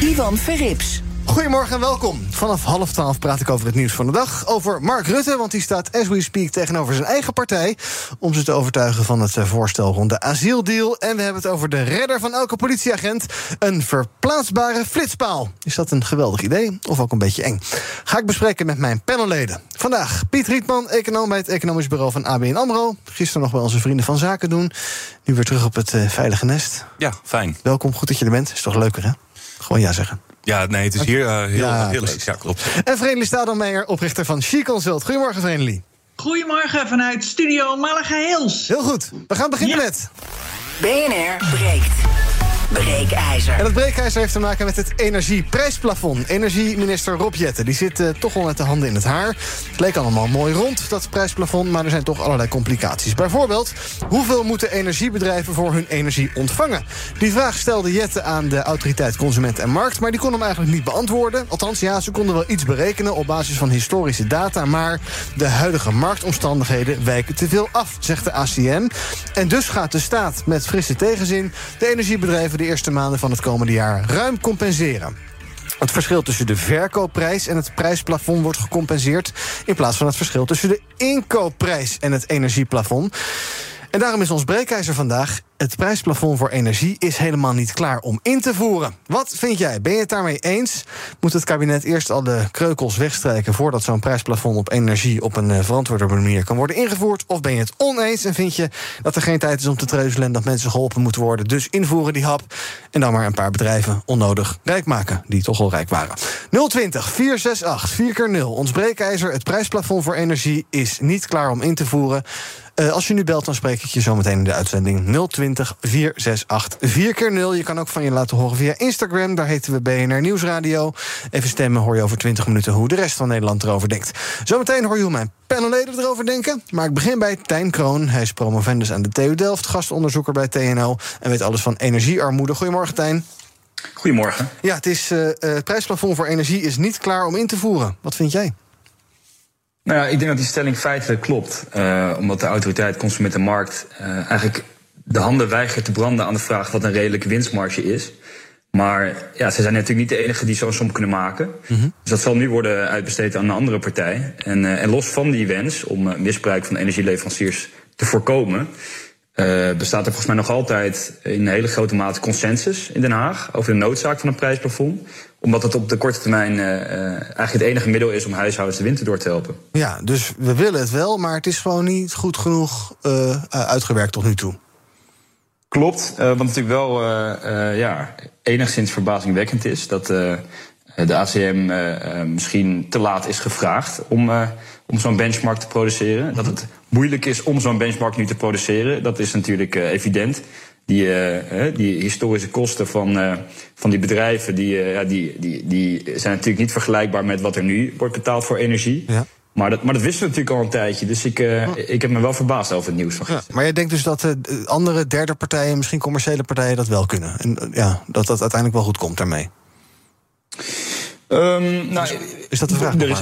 Ivan Verrips. Goedemorgen en welkom. Vanaf half twaalf praat ik over het nieuws van de dag. Over Mark Rutte, want die staat as we speak tegenover zijn eigen partij... om ze te overtuigen van het eh, voorstel rond de asieldeal. En we hebben het over de redder van elke politieagent. Een verplaatsbare flitspaal. Is dat een geweldig idee of ook een beetje eng? Ga ik bespreken met mijn panelleden. Vandaag Piet Rietman, econoom bij het economisch bureau van ABN AMRO. Gisteren nog bij onze vrienden van Zaken doen. Nu weer terug op het uh, veilige nest. Ja, fijn. Welkom, goed dat je er bent. Is toch leuker, hè? Gewoon ja zeggen. Ja, nee, het is hier uh, heel, Ja, heel leuk. leuk. Ja, klopt. En Vreemdelie Stadelmeijer, oprichter van She Consult. Goedemorgen, Vreemdelie. Goedemorgen vanuit Studio Malaga Hills. Heel goed. We gaan beginnen Ja. met. BNR breekt. Breekijzer. En het breekijzer heeft te maken met het energieprijsplafond. Energieminister Rob Jetten die zit eh, toch wel met de handen in het haar. Het leek allemaal mooi rond, dat prijsplafond, maar er zijn toch allerlei complicaties. Bijvoorbeeld, hoeveel moeten energiebedrijven voor hun energie ontvangen? Die vraag stelde Jetten aan de autoriteit Consument en Markt, maar die kon hem eigenlijk niet beantwoorden. Althans, ja, ze konden wel iets berekenen op basis van historische data, maar de huidige marktomstandigheden wijken te veel af, zegt de ACM. En dus gaat de staat met frisse tegenzin de energiebedrijven de eerste maanden van het komende jaar ruim compenseren. Het verschil tussen de verkoopprijs en het prijsplafond wordt gecompenseerd... in plaats van het verschil tussen de inkoopprijs en het energieplafond. En daarom is ons breekijzer vandaag... het prijsplafond voor energie is helemaal niet klaar om in te voeren. Wat vind jij? Ben je het daarmee eens? Moet het kabinet eerst al de kreukels wegstrijken... voordat zo'n prijsplafond op energie op een eh, verantwoorde manier kan worden ingevoerd? Of ben je het oneens en vind je dat er geen tijd is om te treuzelen... en dat mensen geholpen moeten worden? Dus invoeren die hap en dan maar een paar bedrijven onnodig rijk maken... die toch al rijk waren. 020 468 4 keer 0 Ons breekijzer, het prijsplafond voor energie... is niet klaar om in te voeren... Eh, als je nu belt, dan spreek ik je zo meteen in de uitzending 020 468 4 keer 0 Je kan ook van je laten horen via Instagram. Daar heten we BNR Nieuwsradio. Even stemmen, hoor je over 20 minuten hoe de rest van Nederland erover denkt. Zometeen hoor je hoe mijn panelleden erover denken. Maar ik begin bij Tijn Kroon. Hij is promovendus aan de TU Delft, gastonderzoeker bij TNO... en weet alles van energiearmoede. Goedemorgen, Tijn. Goedemorgen. Ja, het, is, eh, eh, het prijsplafond voor energie is niet klaar om in te voeren. Wat vind jij? Nou ja, ik denk dat die stelling feitelijk klopt. Eh, omdat de autoriteit Consument en Markt eigenlijk de handen weigert te branden aan de vraag wat een redelijke winstmarge is. Maar ja, ze zijn natuurlijk niet de enige die zo'n som kunnen maken. Dus dat zal nu worden uitbesteed aan een andere partij. En, eh, en los van die wens om eh, misbruik van energieleveranciers te voorkomen, eh, bestaat er volgens mij nog altijd in een hele grote mate consensus in Den Haag over de noodzaak van een prijsplafond. Omdat het op de korte termijn eigenlijk het enige middel is om huishoudens de winter door te helpen. Ja, dus we willen het wel, maar het is gewoon niet goed genoeg uitgewerkt tot nu toe. Klopt, eh, wat natuurlijk wel eh, eh, ja, enigszins verbazingwekkend is... dat de ACM misschien te laat is gevraagd om, om zo'n benchmark te produceren. Dat het moeilijk is om zo'n benchmark nu te produceren, dat is natuurlijk evident. Die, die historische kosten van, van die bedrijven... Die, die, die, die zijn natuurlijk niet vergelijkbaar met wat er nu wordt betaald voor energie... Ja. Maar dat, maar dat wisten we natuurlijk al een tijdje. Dus ik, eh, ik heb me wel verbaasd over het nieuws van Ja, maar jij denkt dus dat de andere derde partijen, misschien commerciële partijen, dat wel kunnen. En eh, ja, dat dat uiteindelijk wel goed komt daarmee. Ehm, nou, Is dat de vraag? Er is,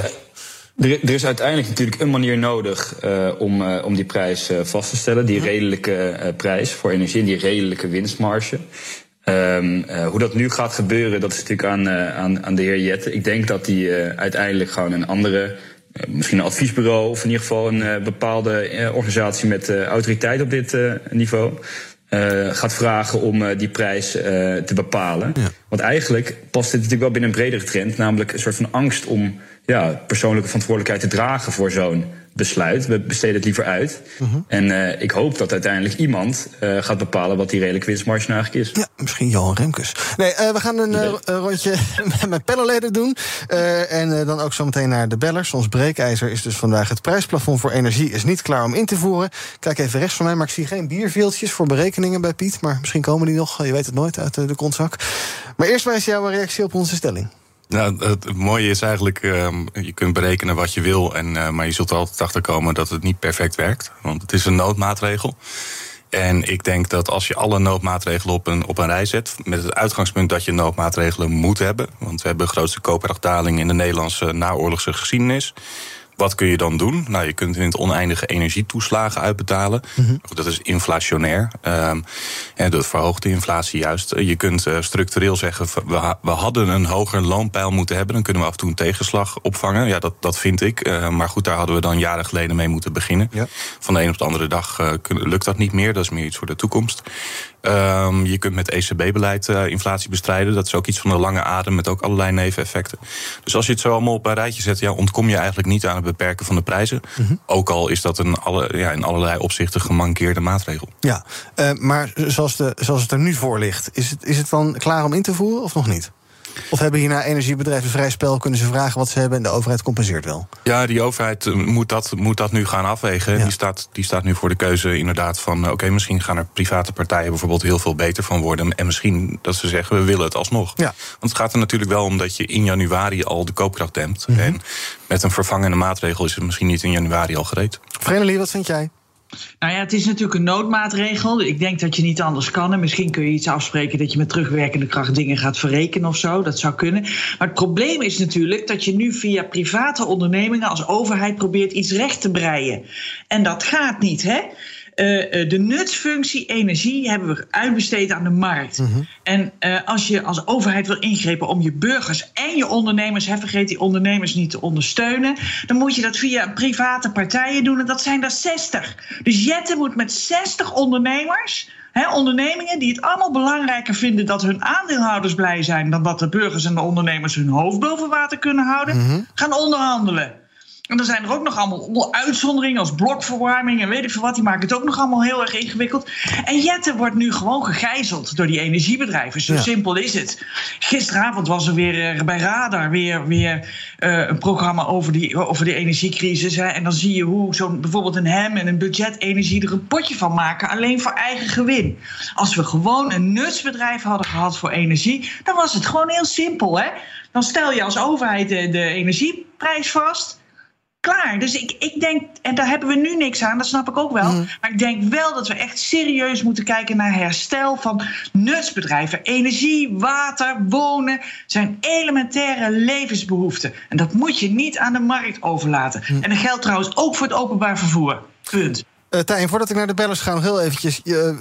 er, er is uiteindelijk natuurlijk een manier nodig eh, om, eh, om die prijs eh, vast te stellen. Die redelijke eh, prijs voor energie en die redelijke winstmarge. Ehm, eh, hoe dat nu gaat gebeuren, dat is natuurlijk aan, eh, aan, aan de heer Jette. Ik denk dat hij eh, uiteindelijk gewoon een andere, eh, misschien een adviesbureau of in ieder geval een eh, bepaalde eh, organisatie met eh, autoriteit op dit eh, niveau. eh, gaat vragen om eh, die prijs eh, te bepalen. Want eigenlijk past dit natuurlijk wel binnen een bredere trend, namelijk een soort van angst om ja, persoonlijke verantwoordelijkheid te dragen voor zo'n besluit. We besteden het liever uit. Mhm. En uh, ik hoop dat uiteindelijk iemand uh, gaat bepalen wat die redelijke winstmarge nou eigenlijk is. Ja, misschien Johan Remkes. Nee, uh, we gaan een rondje met pelleleden doen. en dan ook zo meteen naar de bellers. Ons breekijzer is dus vandaag het prijsplafond voor energie is niet klaar om in te voeren. Kijk even rechts van mij, maar ik zie geen bierveeltjes voor berekeningen bij Piet. Maar misschien komen die nog, je weet het nooit, uit de kontzak. Maar eerst maar eens jouw reactie op onze stelling. Nou, het, mooie is eigenlijk, um, je kunt berekenen wat je wil, en, uh, maar je zult er altijd achterkomen dat het niet perfect werkt. Want het is een noodmaatregel. En ik denk dat als je alle noodmaatregelen op een, op een rij zet, met het uitgangspunt dat je noodmaatregelen moet hebben, want we hebben de grootste koopkrachtdaling in de Nederlandse naoorlogse geschiedenis. Wat kun je dan doen? Nou, je kunt in het oneindige energietoeslagen uitbetalen. Mm -hmm. Dat is inflationair. Um, en dat verhoogt de inflatie juist. Je kunt uh, structureel zeggen, we, we, hadden een hoger loonpeil moeten hebben. Dan kunnen we af en toe een tegenslag opvangen. Ja, dat, dat vind ik. Uh, maar goed, daar hadden we dan jaren geleden mee moeten beginnen. Ja. Van de een op de andere dag uh, lukt dat niet meer. Dat is meer iets voor de toekomst. Um, je kunt met ECB-beleid uh, inflatie bestrijden. Dat is ook iets van een lange adem met ook allerlei neveneffecten. Dus als je het zo allemaal op een rijtje zet, ja, ontkom je eigenlijk niet aan het beperken van de prijzen. Mm -hmm. Ook al is dat een alle, ja, in allerlei opzichten gemankeerde maatregel. Ja, uh, maar zoals, de, zoals het er nu voor ligt, is het, is het dan klaar om in te voeren of nog niet? Of hebben hierna energiebedrijven vrij spel? Kunnen ze vragen wat ze hebben en de overheid compenseert wel? Ja, die overheid moet dat, moet dat nu gaan afwegen. Ja. Die, staat, die staat nu voor de keuze inderdaad van... oké, okay, misschien gaan er private partijen bijvoorbeeld heel veel beter van worden... en misschien dat ze zeggen, we willen het alsnog. Ja. Want het gaat er natuurlijk wel om dat je in januari al de koopkracht dempt. Mm -hmm. En met een vervangende maatregel is het misschien niet in januari al gereed. Vrenelie, wat vind jij? Nou ja, het is natuurlijk een noodmaatregel. Ik denk dat je niet anders kan. En misschien kun je iets afspreken dat je met terugwerkende kracht dingen gaat verrekenen of zo. Dat zou kunnen. Maar het probleem is natuurlijk dat je nu via private ondernemingen als overheid probeert iets recht te breien. En dat gaat niet, hè? Uh, de nutsfunctie energie hebben we uitbesteed aan de markt. Mhm. En uh, als je als overheid wil ingrepen om je burgers en je ondernemers, hè, vergeet die ondernemers niet te ondersteunen, dan moet je dat via private partijen doen. En dat zijn er 60. Dus Jette moet met 60 ondernemers. He, ondernemingen die het allemaal belangrijker vinden dat hun aandeelhouders blij zijn dan dat de burgers en de ondernemers hun hoofd boven water kunnen houden, mm-hmm. gaan onderhandelen. En dan zijn er ook nog allemaal uitzonderingen als blokverwarming en weet ik veel wat. Die maken het ook nog allemaal heel erg ingewikkeld. En Jette wordt nu gewoon gegijzeld door die energiebedrijven. Zo Ja. simpel is het. Gisteravond was er weer eh, bij Radar weer, weer eh, een programma over die, over die energiecrisis. Hè. En dan zie je hoe zo'n bijvoorbeeld een hem en een budget energie er een potje van maken. Alleen voor eigen gewin. Als we gewoon een nutsbedrijf hadden gehad voor energie, dan was het gewoon heel simpel. Hè? Dan stel je als overheid de, de energieprijs vast klaar. Dus ik, ik denk, en daar hebben we nu niks aan, dat snap ik ook wel. Mhm. Maar ik denk wel dat we echt serieus moeten kijken naar herstel van nutsbedrijven. Energie, water, wonen zijn elementaire levensbehoeften. En dat moet je niet aan de markt overlaten. Mhm. En dat geldt trouwens ook voor het openbaar vervoer. Punt. Uh, Tijn, voordat ik naar de bellers ga, nog heel eventjes. Uh, uh,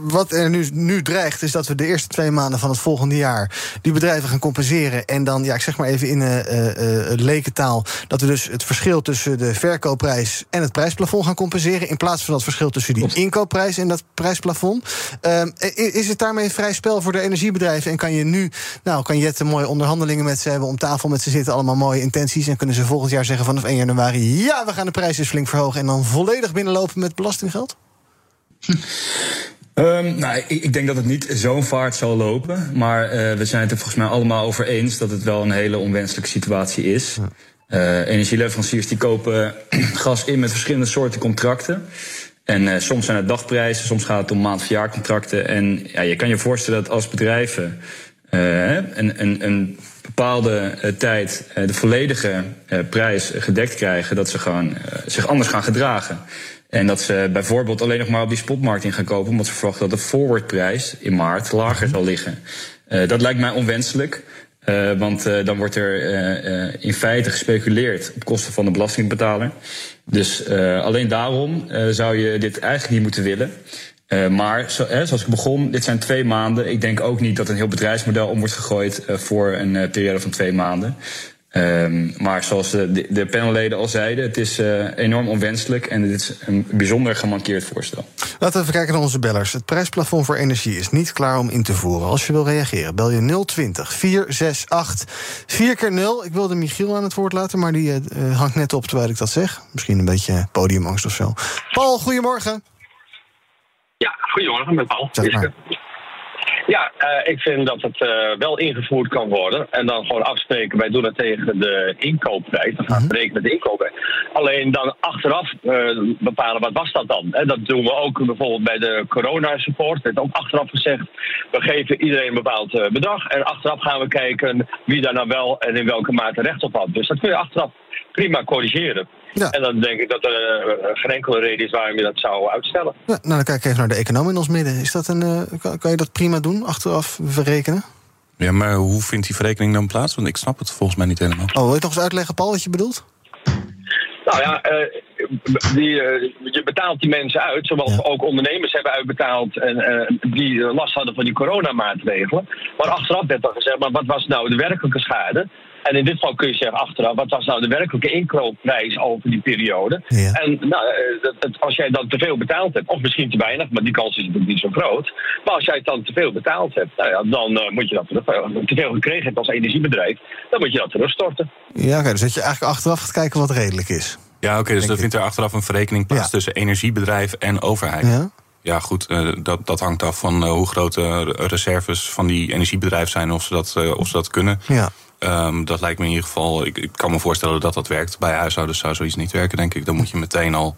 wat er nu, nu dreigt, is dat we de eerste twee maanden van het volgende jaar die bedrijven gaan compenseren. En dan, ja, ik zeg maar even in lekentaal, dat we dus het verschil tussen de verkoopprijs en het prijsplafond gaan compenseren. In plaats van dat verschil tussen die inkoopprijs en dat prijsplafond. Ehm, is het daarmee vrij spel voor de energiebedrijven? En kan je nu, nou, kan Jette mooie onderhandelingen met ze hebben, om tafel met ze zitten, allemaal mooie intenties. En kunnen ze volgend jaar zeggen vanaf 1 januari: ja, we gaan de prijs eens flink verhogen. En dan volledig binnenlopen met belastinggeld? Um, nou, ik, ik, denk dat het niet zo'n vaart zal lopen. Maar uh, we zijn het er volgens mij allemaal over eens dat het wel een hele onwenselijke situatie is. Uh, energieleveranciers die kopen gas in met verschillende soorten contracten. En uh, soms zijn het dagprijzen, soms gaat het om maand- of jaarcontracten. En ja, je kan je voorstellen dat als bedrijven een, een, een bepaalde tijd de volledige prijs gedekt krijgen, dat ze gewoon zich anders gaan gedragen. En dat ze bijvoorbeeld alleen nog maar op die spotmarkt in gaan kopen, omdat ze verwachten dat de forwardprijs in maart lager zal liggen. dat lijkt mij onwenselijk. want dan wordt er in feite gespeculeerd op kosten van de belastingbetaler. Dus alleen daarom zou je dit eigenlijk niet moeten willen. Maar zoals ik begon, dit zijn twee maanden. Ik denk ook niet dat een heel bedrijfsmodel om wordt gegooid voor een periode van twee maanden. Ehm, maar zoals de, de panelleden al zeiden, het is uh, enorm onwenselijk en dit is een bijzonder gemankeerd voorstel. Laten we even kijken naar onze bellers. Het prijsplafond voor energie is niet klaar om in te voeren. Als je wil reageren, bel je 020 468 4 keer 0 Ik wilde Michiel aan het woord laten, maar die uh, hangt net op terwijl ik dat zeg. Misschien een beetje podiumangst of zo. Paul, goedemorgen. Ja, goedemorgen met Paul. Zeg maar. Ja, uh, ik vind dat het uh, wel ingevoerd kan worden. En dan gewoon afspreken, wij doen het tegen de inkoopprijs. Dan gaan we berekenen de inkoopprijs. Alleen dan achteraf uh, bepalen, wat was dat dan? En dat doen we ook bijvoorbeeld bij de corona-support. Het ook achteraf gezegd, we geven iedereen een bepaald bedrag. En achteraf gaan we kijken wie daar nou wel en in welke mate recht op had. Dus dat kun je achteraf prima corrigeren. Ja. En dan denk ik dat er uh, geen enkele reden is waarom je dat zou uitstellen. Ja, nou, dan kijk ik even naar de econoom in ons midden. Is dat een, uh, kan, kan, je dat prima doen, achteraf verrekenen? Ja, maar hoe vindt die verrekening dan plaats? Want ik snap het volgens mij niet helemaal. Oh, wil je toch eens uitleggen, Paul, wat je bedoelt? Nou ja, uh, die, je betaalt die mensen uit, zoals ja. ook ondernemers hebben uitbetaald en die last hadden van die coronamaatregelen. Maar achteraf werd dan gezegd, maar wat was nou de werkelijke schade? En in dit geval kun je zeggen achteraf, wat was nou de werkelijke inkoopprijs over die periode? Ja. En nou, dat, als jij dan te veel betaald hebt, of misschien te weinig, maar die kans is natuurlijk niet zo groot. Maar als jij het dan te veel betaald hebt, nou ja, dan uh, moet je dat terug, te veel gekregen hebt als energiebedrijf, dan moet je dat terugstorten. Ja, oké, dus dat je eigenlijk achteraf gaat kijken wat redelijk is. Ja, oké, okay, dus dan vindt er achteraf een verrekening plaats ja. tussen energiebedrijf en overheid. Ja. Ja, goed, uh, dat, dat hangt af van uh, hoe groot de reserves van die energiebedrijf zijn, of ze dat, uh, of ze dat kunnen. Ja. Um, dat lijkt me in ieder geval. Ik, ik, kan me voorstellen dat dat werkt. Bij huishoudens zou zoiets niet werken, denk ik. Dan moet je meteen al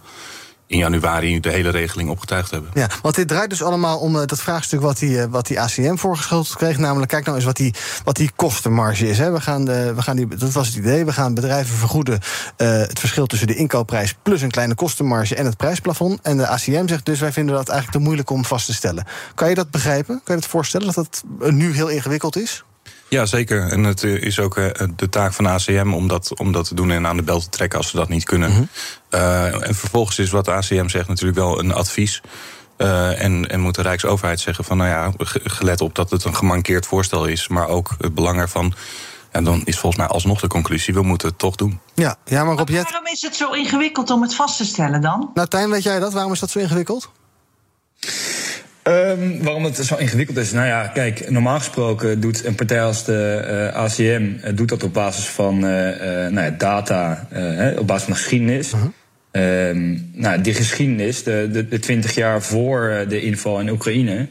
in januari de hele regeling opgetuigd hebben. Ja, want dit draait dus allemaal om uh, dat vraagstuk wat die, uh, wat die ACM voorgeschoteld kreeg. Namelijk, kijk nou eens wat die, wat die kostenmarge is. Hè. We gaan we gaan die, dat was het idee. We gaan bedrijven vergoeden uh, het verschil tussen de inkoopprijs plus een kleine kostenmarge en het prijsplafond. En de ACM zegt dus, wij vinden dat eigenlijk te moeilijk om vast te stellen. Kan je dat begrijpen? Kan je het voorstellen dat dat nu heel ingewikkeld is? Ja, zeker. En het is ook de taak van ACM om dat, om dat te doen en aan de bel te trekken als ze dat niet kunnen. Mm-hmm. Uh, en vervolgens is wat de ACM zegt natuurlijk wel een advies. Uh, en, en moet de Rijksoverheid zeggen van nou ja, gelet op dat het een gemankeerd voorstel is, maar ook het belang ervan. En dan is volgens mij alsnog de conclusie, we moeten het toch doen. Ja, ja maar Rob, Waarom is het zo ingewikkeld om het vast te stellen dan? Nou, Tijn, weet jij dat? Waarom is dat zo ingewikkeld? Um, waarom het zo ingewikkeld is? Nou ja, kijk, normaal gesproken doet een partij als de uh, ACM uh, doet dat op basis van uh, nou ja, data, op basis van de geschiedenis. -huh. Um, nou, die geschiedenis, de, de, de 20 jaar voor de inval in Oekraïne,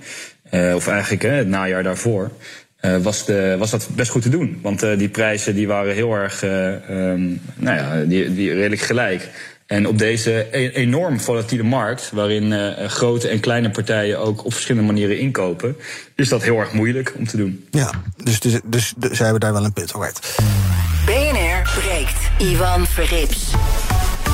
of eigenlijk het najaar daarvoor, was, de, was dat best goed te doen. Want die prijzen die waren heel erg, um, nou ja, die, die redelijk gelijk. En op deze enorm volatiele markt, waarin uh, grote en kleine partijen ook op verschillende manieren inkopen, is dat heel erg moeilijk om te doen. Ja, dus, dus, dus, dus zij hebben daar wel een punt. Alright. BNR breekt. Ivan Verrips.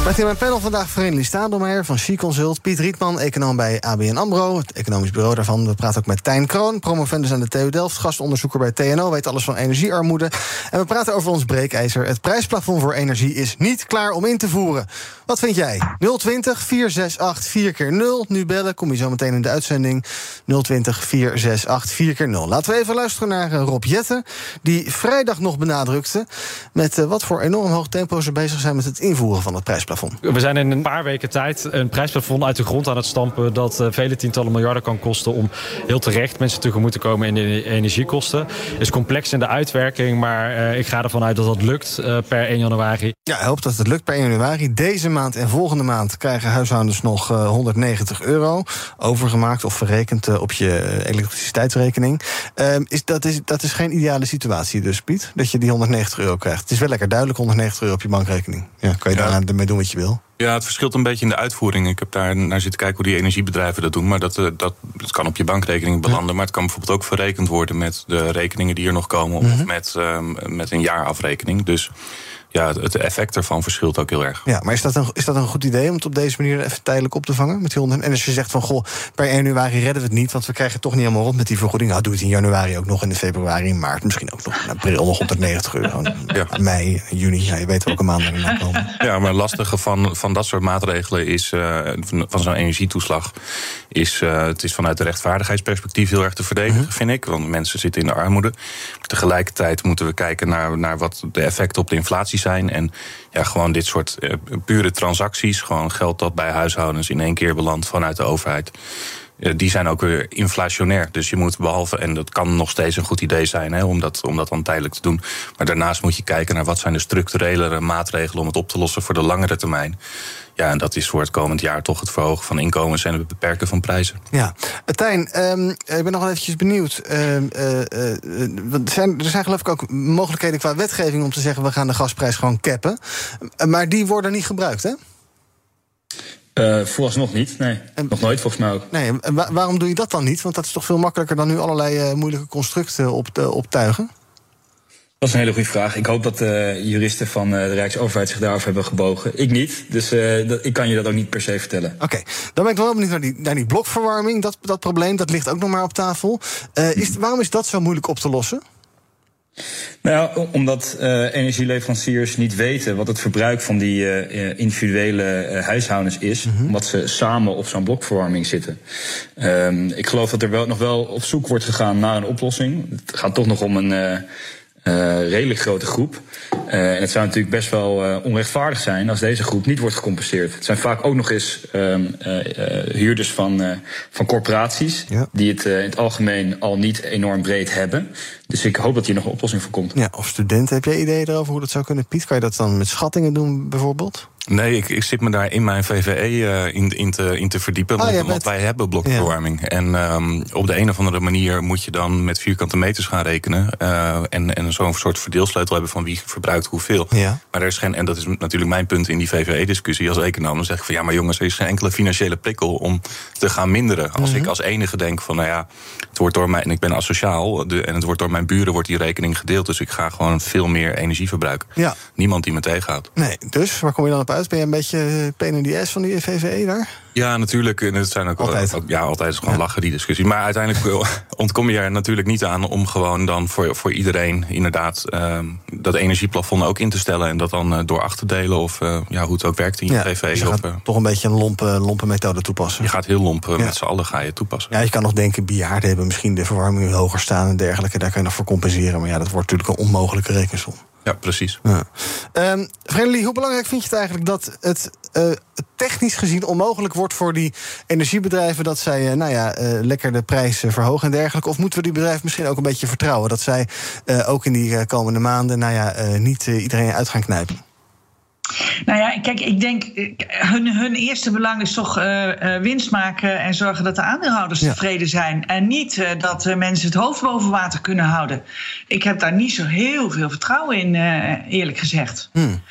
Met in mijn panel vandaag Vereniging Stadelmeijer van She Consult, Piet Rietman, econoom bij ABN AMRO, het economisch bureau daarvan. We praten ook met Tijn Kroon, promovendus aan de TU Delft, gastonderzoeker bij TNO, weet alles van energiearmoede. En we praten over ons breekijzer. Het prijsplafond voor energie is niet klaar om in te voeren. Wat vind jij? 020 468 4 keer 0 Nu bellen, kom je zo meteen in de uitzending. 020 468 4 keer 0 Laten we even luisteren naar Rob Jetten, die vrijdag nog benadrukte met uh, wat voor enorm hoog tempo ze bezig zijn met het invoeren van het prijsplafond. We zijn in een paar weken tijd een prijsplafond uit de grond aan het stampen... dat uh, vele tientallen miljarden kan kosten om heel terecht mensen tegemoet te komen in de energiekosten. is complex in de uitwerking, maar uh, ik ga ervan uit dat dat lukt uh, per 1 januari. Ja, ik hoop dat het lukt per 1 januari. Deze maand en volgende maand krijgen huishoudens nog 190 euro... overgemaakt of verrekend op je elektriciteitsrekening. Ehm, is, dat, is, dat is geen ideale situatie dus, Piet, dat je die 190 euro krijgt. Het is wel lekker duidelijk 190 euro op je bankrekening. Ja, kan je ja. daar ermee doen wat je wil. Ja, het verschilt een beetje in de uitvoering. Ik heb daar naar zitten kijken hoe die energiebedrijven dat doen. Maar dat, dat, dat kan op je bankrekening belanden. Ja. Maar het kan bijvoorbeeld ook verrekend worden met de rekeningen die er nog komen. Mm -hmm. Of met, um, met een jaarafrekening. Dus ja, het effect ervan verschilt ook heel erg. Ja, maar is dat, een, is dat een goed idee om het op deze manier even tijdelijk op te vangen? Met die 100? En als je zegt van goh, per 1 januari redden we het niet, want we krijgen het toch niet helemaal rond met die vergoeding. Nou, doe het in januari ook nog, in februari, in maart, misschien ook nog in april nog 190 euro. Ja. Mei, juni, ja, je weet welke maanden er nou komen. Ja, maar het lastige van, van dat soort maatregelen is, uh, van, zo'n energietoeslag, is uh, het is vanuit de rechtvaardigheidsperspectief heel erg te verdedigen, -hmm. vind ik. Want mensen zitten in de armoede. Tegelijkertijd moeten we kijken naar, naar wat de effecten op de inflatie zijn. En ja, gewoon dit soort uh, pure transacties, gewoon geld dat bij huishoudens in één keer belandt vanuit de overheid. Uh, die zijn ook weer inflationair. Dus je moet behalve, en dat kan nog steeds een goed idee zijn hè, om, dat, om dat dan tijdelijk te doen. Maar daarnaast moet je kijken naar wat zijn de structurelere maatregelen om het op te lossen voor de langere termijn. Ja, en dat is voor het komend jaar toch het verhogen van inkomens en het beperken van prijzen. Ja, Tijn, um, ik ben nog wel eventjes benieuwd. Uh, zijn, er zijn geloof ik ook mogelijkheden qua wetgeving om te zeggen... we gaan de gasprijs gewoon cappen. Maar die worden niet gebruikt, hè? Uh, vooralsnog niet, nee. En, Nog nooit, volgens mij ook. Nee, en wa waarom doe je dat dan niet? Want dat is toch veel makkelijker dan nu allerlei uh, moeilijke constructen op, uh, optuigen? Dat is een hele goede vraag. Ik hoop dat de juristen van de Rijksoverheid zich daarover hebben gebogen. Ik niet, dus dat, ik kan je dat ook niet per se vertellen. Oké, okay. dan ben ik wel benieuwd naar die, naar die blokverwarming. Dat, dat probleem, dat ligt ook nog maar op tafel. is, waarom is dat zo moeilijk op te lossen? Nou, omdat uh, energieleveranciers niet weten wat het verbruik van die uh, individuele uh, huishoudens is, -hmm. omdat ze samen op zo'n blokverwarming zitten. Um, ik geloof dat er wel, nog wel op zoek wordt gegaan naar een oplossing. Het gaat toch nog om een uh, redelijk grote groep. Uh, en het zou natuurlijk best wel uh, onrechtvaardig zijn als deze groep niet wordt gecompenseerd. Het zijn vaak ook nog eens um, huurders van, van corporaties, ja. die het in het algemeen al niet enorm breed hebben. Dus ik hoop dat hier nog een oplossing voor komt. Ja, of studenten, heb jij ideeën erover hoe dat zou kunnen, Piet? Kan je dat dan met schattingen doen, bijvoorbeeld? Nee, ik, ik zit me daar in mijn VVE uh, in, in, te, in te verdiepen. Ah, want, want wij hebben blokverwarming. Ja. En um, op de een of andere manier moet je dan met vierkante meters gaan rekenen. Uh, en en zo'n soort verdeelsleutel hebben van wie verbruikt hoeveel. Ja. Maar er is geen, en dat is natuurlijk mijn punt in die VVE-discussie als econoom. Dan zeg ik van ja, maar jongens, er is geen enkele financiële prikkel om te gaan minderen. Als mm -hmm. ik als enige denk van nou ja, het wordt door mij, en ik ben asociaal, de, en het wordt door mijn buren wordt die rekening gedeeld. Dus ik ga gewoon veel meer energie verbruiken. Ja. Niemand die me tegenhoudt. Nee, dus waar kom je dan op uit? Ben je een beetje the ass van die VVE daar? Ja, natuurlijk. En het zijn ook altijd. Ook, ja, altijd gewoon ja. lachen, die discussie. Maar uiteindelijk ontkom je er natuurlijk niet aan om gewoon dan voor, voor iedereen inderdaad um, dat energieplafond ook in te stellen. En dat dan uh, door acht te delen of uh, ja, hoe het ook werkt in je ja. Dus je gaat of, toch een beetje een lompe, lompe methode toepassen. Je gaat heel lomp ja. met z'n allen ga je toepassen. Ja, je kan nog denken, bejaarden hebben misschien de verwarming hoger staan en dergelijke. Daar kan je nog voor compenseren. Maar ja, dat wordt natuurlijk een onmogelijke rekensom. Ja, precies. Ja. Vreemdelie, hoe belangrijk vind je het eigenlijk dat het uh, technisch gezien onmogelijk wordt voor die energiebedrijven dat zij uh, nou ja, uh, lekker de prijs verhogen en dergelijke? Of moeten we die bedrijven misschien ook een beetje vertrouwen dat zij ook in die komende maanden nou ja, niet iedereen uit gaan knijpen? Nou ja, kijk, ik denk, hun, hun eerste belang is toch uh, uh, winst maken en zorgen dat de aandeelhouders ja. tevreden zijn. En niet uh, dat mensen het hoofd boven water kunnen houden. Ik heb daar niet zo heel veel vertrouwen in, eerlijk gezegd. Hmm.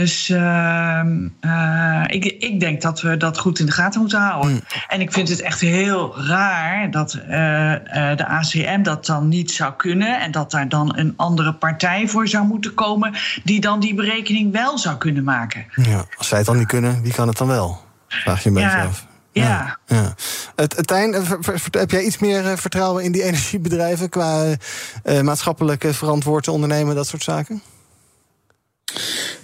Dus uh, uh, ik, ik denk dat we dat goed in de gaten moeten houden. Hmm. En ik vind het echt heel raar dat uh, de ACM dat dan niet zou kunnen. En dat daar dan een andere partij voor zou moeten komen. die dan die berekening wel zou kunnen maken. Ja, als zij het dan niet kunnen, wie kan het dan wel? Vraag je een beetje ja. af. Ja. ja. Het, Tijn, heb jij iets meer vertrouwen in die energiebedrijven qua uh, maatschappelijk verantwoord ondernemen, dat soort zaken?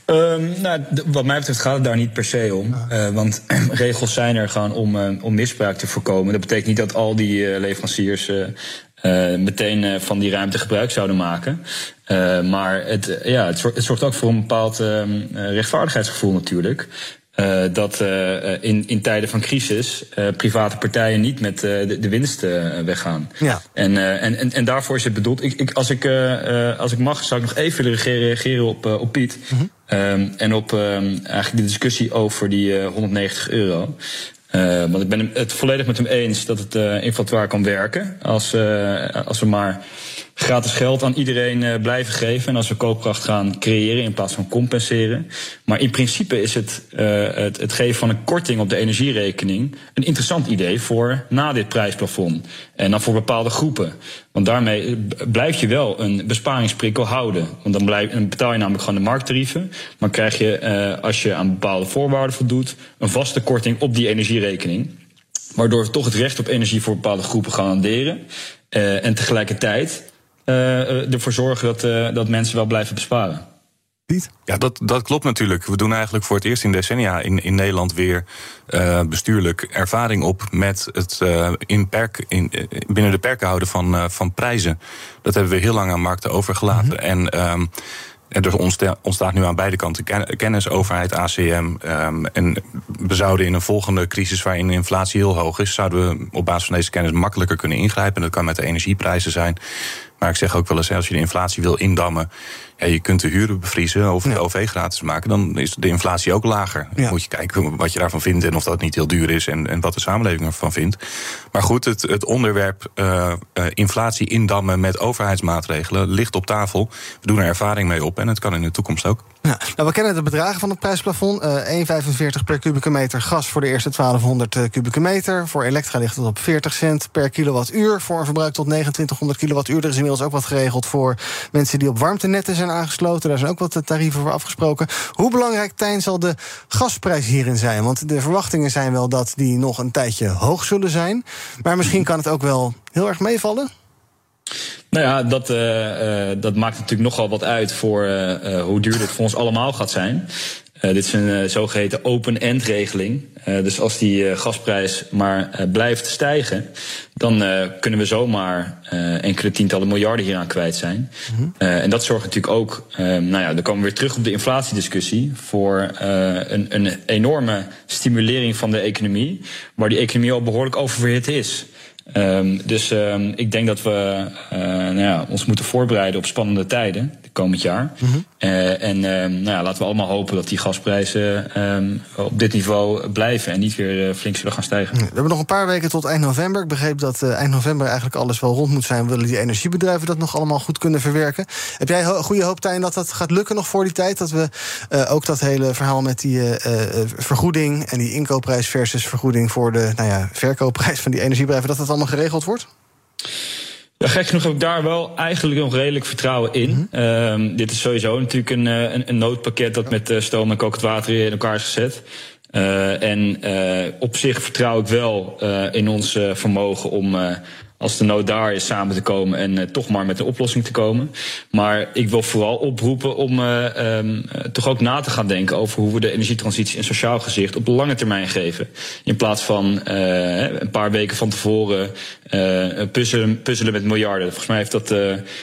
Um, nou, wat mij betreft gaat het daar niet per se om. Uh, want regels zijn er gewoon om, uh, om misbruik te voorkomen. Dat betekent niet dat al die uh, leveranciers meteen van die ruimte gebruik zouden maken. maar het, ja, het, zorgt, het zorgt ook voor een bepaald ehm, rechtvaardigheidsgevoel natuurlijk. Uh, dat uh, in, in tijden van crisis uh, private partijen niet met de, de, winst weggaan. Ja. En, en, en, en, daarvoor is het bedoeld. Ik, ik, als, ik, als ik mag, zou ik nog even willen reageren op, op Piet. Mm -hmm. um, en op um, eigenlijk de discussie over die 190 euro. want ik ben het volledig met hem eens dat het inflatoire kan werken. Als, als we maar gratis geld aan iedereen uh, blijven geven. En als we koopkracht gaan creëren in plaats van compenseren. Maar in principe is het, uh, het, het, geven van een korting op de energierekening een interessant idee voor na dit prijsplafond. En dan voor bepaalde groepen. Want daarmee blijf je wel een besparingsprikkel houden. Want dan, blijf, dan betaal je namelijk gewoon de markttarieven. Maar krijg je, als je aan bepaalde voorwaarden voldoet, een vaste korting op die energierekening. Waardoor we toch het recht op energie voor bepaalde groepen garanderen. En tegelijkertijd ervoor zorgen dat, uh, dat mensen wel blijven besparen. Ja, dat, dat klopt natuurlijk. We doen eigenlijk voor het eerst in decennia in, in Nederland weer uh, bestuurlijk ervaring op met het uh, in perk, in, binnen de perken houden van, uh, van prijzen. Dat hebben we heel lang aan markten overgelaten. Mm -hmm. En um, er ontstaat nu aan beide kanten kennis, overheid, ACM. Um, en we zouden in een volgende crisis waarin de inflatie heel hoog is, zouden we op basis van deze kennis makkelijker kunnen ingrijpen. Dat kan met de energieprijzen zijn. Maar ik zeg ook wel eens, als je de inflatie wil indammen, ja, je kunt de huren bevriezen of de ja. OV gratis maken, dan is de inflatie ook lager. Ja. Dan moet je kijken wat je daarvan vindt en of dat niet heel duur is en, en wat de samenleving ervan vindt. Maar goed, het, het onderwerp uh, uh, inflatie indammen met overheidsmaatregelen ligt op tafel. We doen er ervaring mee op en het kan in de toekomst ook. Nou, we kennen de bedragen van het prijsplafond. Uh, 1,45 per kubieke meter gas voor de eerste 1200 kubieke meter. Voor elektra ligt het op 40 cent per kilowattuur. Voor een verbruik tot 2900 kilowattuur. Er is inmiddels ook wat geregeld voor mensen die op warmtenetten zijn aangesloten. Daar zijn ook wat tarieven voor afgesproken. Hoe belangrijk, Tijn, zal de gasprijs hierin zijn? Want de verwachtingen zijn wel dat die nog een tijdje hoog zullen zijn. Maar misschien kan het ook wel heel erg meevallen. Nou ja, dat, uh, uh, dat maakt natuurlijk nogal wat uit voor uh, hoe duur dit voor ons allemaal gaat zijn. Dit is een zogeheten open-end regeling. Dus als die gasprijs maar blijft stijgen, dan kunnen we zomaar enkele tientallen miljarden hieraan kwijt zijn. Mm-hmm. en dat zorgt natuurlijk ook, nou ja, dan komen we weer terug op de inflatiediscussie, voor een, een enorme stimulering van de economie, waar die economie al behoorlijk oververhit is. Um, dus um, ik denk dat we uh, nou ja, ons moeten voorbereiden op spannende tijden de komend jaar. Mm-hmm. Uh, en um, nou ja, laten we allemaal hopen dat die gasprijzen op dit niveau blijven en niet weer uh, flink zullen gaan stijgen. We hebben nog een paar weken tot eind november. Ik begreep dat eind november eigenlijk alles wel rond moet zijn. Willen die energiebedrijven dat nog allemaal goed kunnen verwerken? Heb jij ho- goede hoop, Tijn, dat dat gaat lukken nog voor die tijd? Dat we ook dat hele verhaal met die vergoeding en die inkoopprijs versus vergoeding voor de nou ja, verkoopprijs van die energiebedrijven, dat dat allemaal geregeld wordt? Ja, gek genoeg heb ik daar wel eigenlijk nog redelijk vertrouwen in. Mm-hmm. Um, dit is sowieso natuurlijk een, een, een noodpakket dat met uh, stoom en kokend water in elkaar is gezet. Uh, en uh, op zich vertrouw ik wel in ons vermogen om als de nood daar is, samen te komen en uh, toch maar met een oplossing te komen. Maar ik wil vooral oproepen om uh, um, toch ook na te gaan denken over hoe we de energietransitie in sociaal gezicht op lange termijn geven. In plaats van een paar weken van tevoren puzzelen, puzzelen met miljarden. Volgens mij heeft dat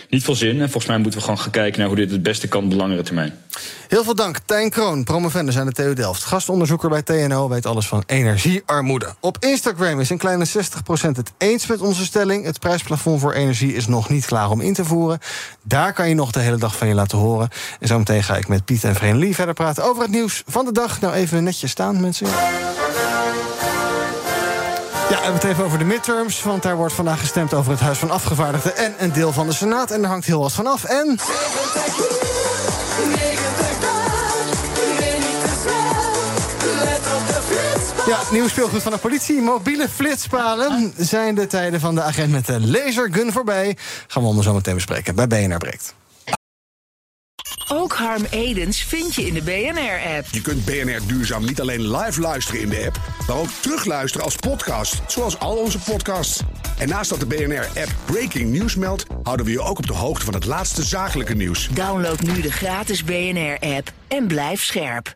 niet veel zin. En volgens mij moeten we gewoon gaan kijken naar hoe dit het beste kan op de langere termijn. Heel veel dank, Tijn Kroon, promovendus aan de TU Delft. Gastonderzoeker bij TNO, weet alles van energiearmoede. Op Instagram is een kleine 60% het eens met onze Het prijsplafond voor energie is nog niet klaar om in te voeren. Daar kan je nog de hele dag van je laten horen. En zometeen ga ik met Piet en Vreemdelie verder praten over het nieuws van de dag. Nou, even netjes staan, mensen. Ja, we het even over de midterms. Want daar wordt vandaag gestemd over het Huis van Afgevaardigden en een deel van de Senaat. En daar hangt heel wat van af. En. Ja, nieuw speelgoed van de politie. Mobiele flitspalen zijn de tijden van de agent met de lasergun voorbij. Gaan we onder zo meteen bespreken bij BNR Breekt. Ook Harm Edens vind je in de BNR-app. Je kunt BNR Duurzaam niet alleen live luisteren in de app, maar ook terugluisteren als podcast, zoals al onze podcasts. En naast dat de BNR-app Breaking News meldt, houden we je ook op de hoogte van het laatste zakelijke nieuws. Download nu de gratis BNR-app en blijf scherp.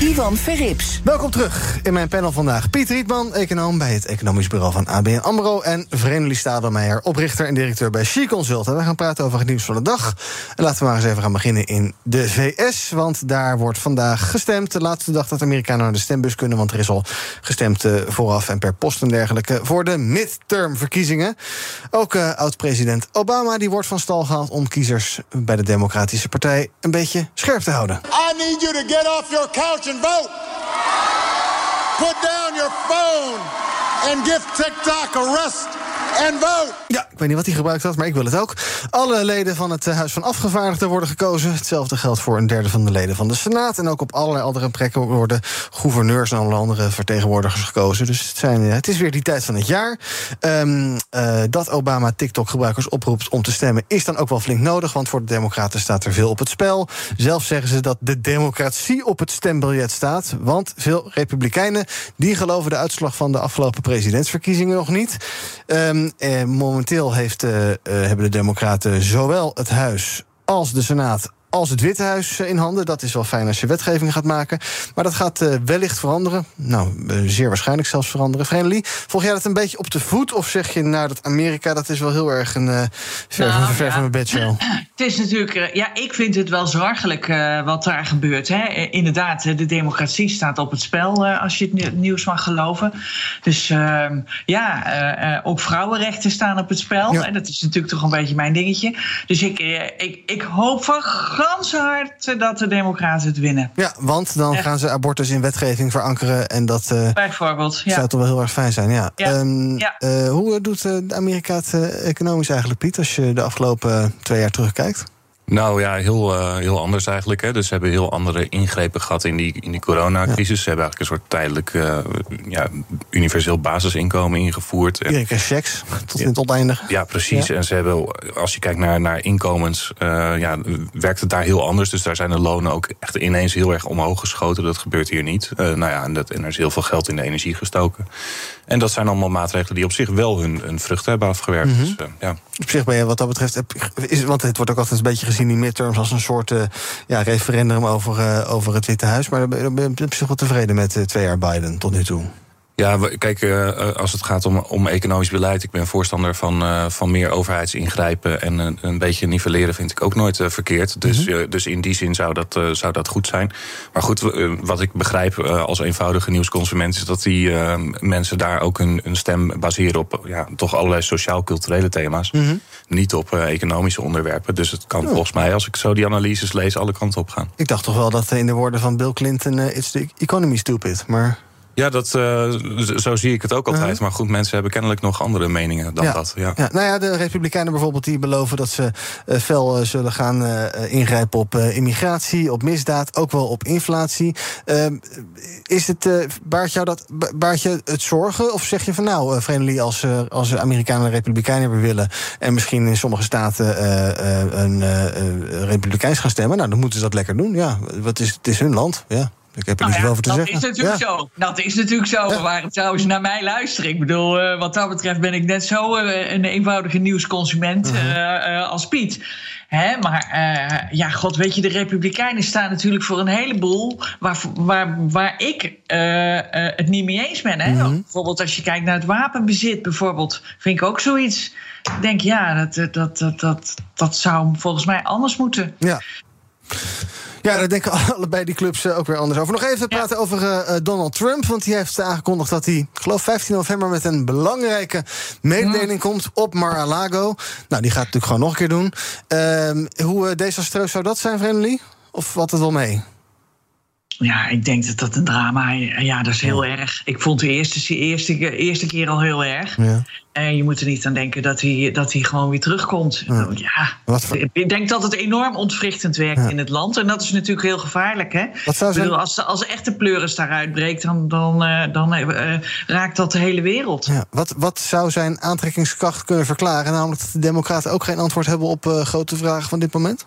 Ivan Verrips. Welkom terug in mijn panel vandaag. Piet Rietman, econoom bij het Economisch Bureau van ABN AMRO... en Vrenelie Stadelmeijer, oprichter en directeur bij She Consult. En we gaan praten over het nieuws van de dag. En laten we maar eens even gaan beginnen in de VS... want daar wordt vandaag gestemd. De laatste dag dat Amerikanen naar de stembus kunnen... want er is al gestemd eh, vooraf en per post en dergelijke... voor de midtermverkiezingen. Ook uh, oud-president Obama die wordt van stal gehaald... om kiezers bij de Democratische Partij een beetje scherp te houden. I need you to get off your couch and vote. Put down your phone and give TikTok a rest vote. Ja, ik weet niet wat hij gebruikt had, maar ik wil het ook. Alle leden van het eh, Huis van Afgevaardigden worden gekozen. Hetzelfde geldt voor een derde van de leden van de Senaat. En ook op allerlei andere plekken worden gouverneurs en alle andere vertegenwoordigers gekozen. Dus het, zijn, het is weer die tijd van het jaar. Um, uh, dat Obama TikTok-gebruikers oproept om te stemmen, is dan ook wel flink nodig. Want voor de Democraten staat er veel op het spel. Zelf zeggen ze dat de democratie op het stembiljet staat. Want veel Republikeinen die geloven de uitslag van de afgelopen presidentsverkiezingen nog niet. Um, eh, momenteel heeft, uh, uh, hebben de Democraten zowel het Huis als de Senaat als het Witte Huis in handen. Dat is wel fijn als je wetgeving gaat maken. Maar dat gaat uh, wellicht veranderen. Nou, uh, zeer waarschijnlijk zelfs veranderen. Friendly, volg jij dat een beetje op de voet? Of zeg je, nou, dat Amerika, dat is wel heel erg een uh, ver, nou, van, ver ja. van mijn bedshow? Het is natuurlijk, ja, ik vind het wel zorgelijk wat daar gebeurt. Hè. Inderdaad, de democratie staat op het spel, als je het nieuws mag geloven. Dus ehm, ja, ook vrouwenrechten staan op het spel. Ja. Dat is natuurlijk toch een beetje mijn dingetje. Dus ik, ik, ik hoop van hard dat de Democraten het winnen. Ja, want dan Echt. gaan ze abortus in wetgeving verankeren. En dat uh, Bijvoorbeeld, ja. zou toch wel heel erg fijn zijn. Ja. ja. Um, ja. Uh, hoe doet de Amerika het economisch eigenlijk, Piet, als je de afgelopen twee jaar terugkijkt? Nou ja, heel, uh, heel anders eigenlijk. Hè. Dus ze hebben heel andere ingrepen gehad in die, in die coronacrisis. Ja. Ze hebben eigenlijk een soort tijdelijk uh, ja, universeel basisinkomen ingevoerd. Iedereen krijgt checks tot in het oneindige. Ja, precies. Ja. En ze hebben, als je kijkt naar, naar inkomens, uh, ja, werkt het daar heel anders. Dus daar zijn de lonen ook echt ineens heel erg omhoog geschoten. Dat gebeurt hier niet. nou ja, en, dat, en er is heel veel geld in de energie gestoken. En dat zijn allemaal maatregelen die op zich wel hun, hun vruchten hebben afgewerkt. Mhm. Mm -hmm. dus, ja. Op zich ben je wat dat betreft, is, want het wordt ook altijd een beetje gezien die midterms als een soort uh, ja, referendum over, uh, over het Witte Huis. Maar ben je op zich wel tevreden met twee jaar Biden tot nu toe. Ja, kijk, uh, als het gaat om, om economisch beleid, ik ben voorstander van, uh, van meer overheidsingrijpen en een, een beetje nivelleren vind ik ook nooit verkeerd. Dus, mm -hmm. dus in die zin zou dat, zou dat goed zijn. Maar goed, wat ik begrijp als eenvoudige nieuwsconsument is dat die mensen daar ook hun, hun stem baseren op ja, toch allerlei sociaal-culturele thema's. Mm -hmm. Niet op economische onderwerpen. Dus het kan oh. volgens mij, als ik zo die analyses lees, alle kanten op gaan. Ik dacht toch wel dat in de woorden van Bill Clinton, it's the economy stupid. Maar ja, dat, uh, zo zie ik het ook altijd. Uh -huh. Maar goed, mensen hebben kennelijk nog andere meningen dan ja. dat. Ja. Ja, nou ja, de Republikeinen bijvoorbeeld die beloven dat ze uh, fel uh, zullen gaan ingrijpen op immigratie, op misdaad, ook wel op inflatie. Ehm, is het, baart, jou dat, baart je het zorgen? Of zeg je van nou, Friendly, als, als Amerikanen en Republikeinen hebben willen en misschien in sommige staten een Republikeins gaan stemmen, nou dan moeten ze dat lekker doen. Ja, wat is, het is hun land. Ja. Ik heb er nou niet ja, over te dat zeggen. Is natuurlijk ja. zo. Dat is natuurlijk zo. Ja. Waarom zouden ze naar mij luisteren? Ik bedoel, uh, wat dat betreft ben ik net zo uh, een eenvoudige nieuwsconsument uh -huh. als Piet. Hè, maar ja, god, weet je, de Republikeinen staan natuurlijk voor een heleboel waar, waar, waar ik het niet mee eens ben. Hè? Mhm. Mm -hmm. Bijvoorbeeld als je kijkt naar het wapenbezit, bijvoorbeeld, vind ik ook zoiets. Ik denk, ja, dat, dat, dat, dat, dat zou volgens mij anders moeten. Ja. Ja, daar denken allebei die clubs ook weer anders over. Nog even praten over uh, Donald Trump. Want die heeft aangekondigd dat hij, ik geloof 15 november... met een belangrijke mededeling ja. komt op Mar-a-Lago. Nou, die gaat het natuurlijk gewoon nog een keer doen. Uh, hoe desastreus zou dat zijn, Friendly? Of valt het wel mee? Ja, ik denk dat dat een drama Ja, dat is heel ja. erg. Ik vond de eerste, eerste, eerste keer al heel erg. Ja. En je moet er niet aan denken dat hij, dat hij gewoon weer terugkomt. Ja. ja. Voor... Ik denk dat het enorm ontwrichtend werkt ja. in het land. En dat is natuurlijk heel gevaarlijk. Hè? Wat zou zijn... bedoel, als, als echte pleuris daaruit breekt, dan, dan, uh, dan uh, raakt dat de hele wereld. Ja. Wat, wat zou zijn aantrekkingskracht kunnen verklaren? Namelijk dat de Democraten ook geen antwoord hebben op uh, grote vragen van dit moment?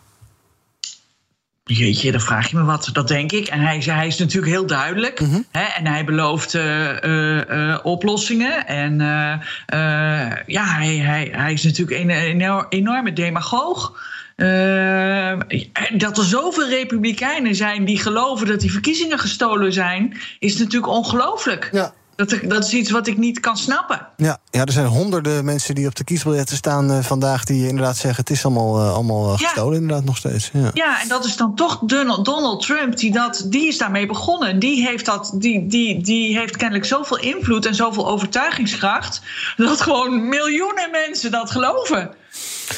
Jeetje, dan vraag je me wat. Dat denk ik. En hij, hij is natuurlijk heel duidelijk. Mhm. Mm -hmm. hè, en hij belooft uh, uh, uh, oplossingen. En ja, hij, hij, hij is natuurlijk een, een enorme demagoog. eh, dat er zoveel republikeinen zijn die geloven dat die verkiezingen gestolen zijn, is natuurlijk ongelooflijk. Ja. Dat, dat is iets wat ik niet kan snappen. Ja, ja, er zijn honderden mensen die op de kiesbiljetten staan uh, vandaag... die inderdaad zeggen het is allemaal, uh, allemaal uh, gestolen, ja. inderdaad nog steeds. Ja. ja, en dat is dan toch Donald, Donald Trump, die, dat, die is daarmee begonnen. Die heeft, dat, die, die, die heeft kennelijk zoveel invloed en zoveel overtuigingskracht... dat gewoon miljoenen mensen dat geloven.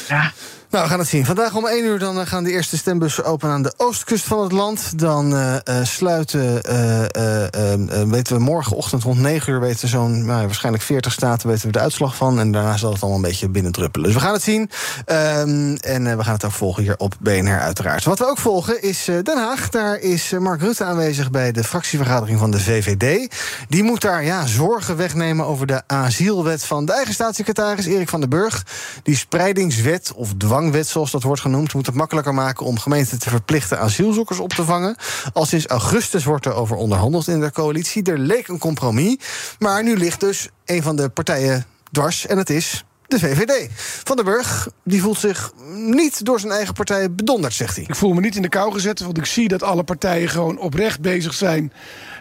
Ja. Nou, we gaan het zien. Vandaag om 1 uur dan gaan de eerste stembussen open aan de oostkust van het land. Dan uh, uh, sluiten, uh, weten we morgenochtend rond 9 uur... weten zo'n nou, waarschijnlijk 40 staten weten we de uitslag van. En daarna zal het allemaal een beetje binnendruppelen. Dus we gaan het zien. Um, en we gaan het ook volgen hier op BNR uiteraard. Wat we ook volgen is Den Haag. Daar is Mark Rutte aanwezig bij de fractievergadering van de VVD. Die moet daar ja, zorgen wegnemen over de asielwet van de eigen staatssecretaris Erik van den Burg. Die spreidingswet of dwang wet, zoals dat wordt genoemd, moet het makkelijker maken om gemeenten te verplichten asielzoekers op te vangen. Al sinds augustus wordt er over onderhandeld in de coalitie. Er leek een compromis, maar nu ligt dus een van de partijen dwars en het is de VVD. Van der Burg die voelt zich niet door zijn eigen partij bedonderd, zegt hij. Ik voel me niet in de kou gezet, want ik zie dat alle partijen gewoon oprecht bezig zijn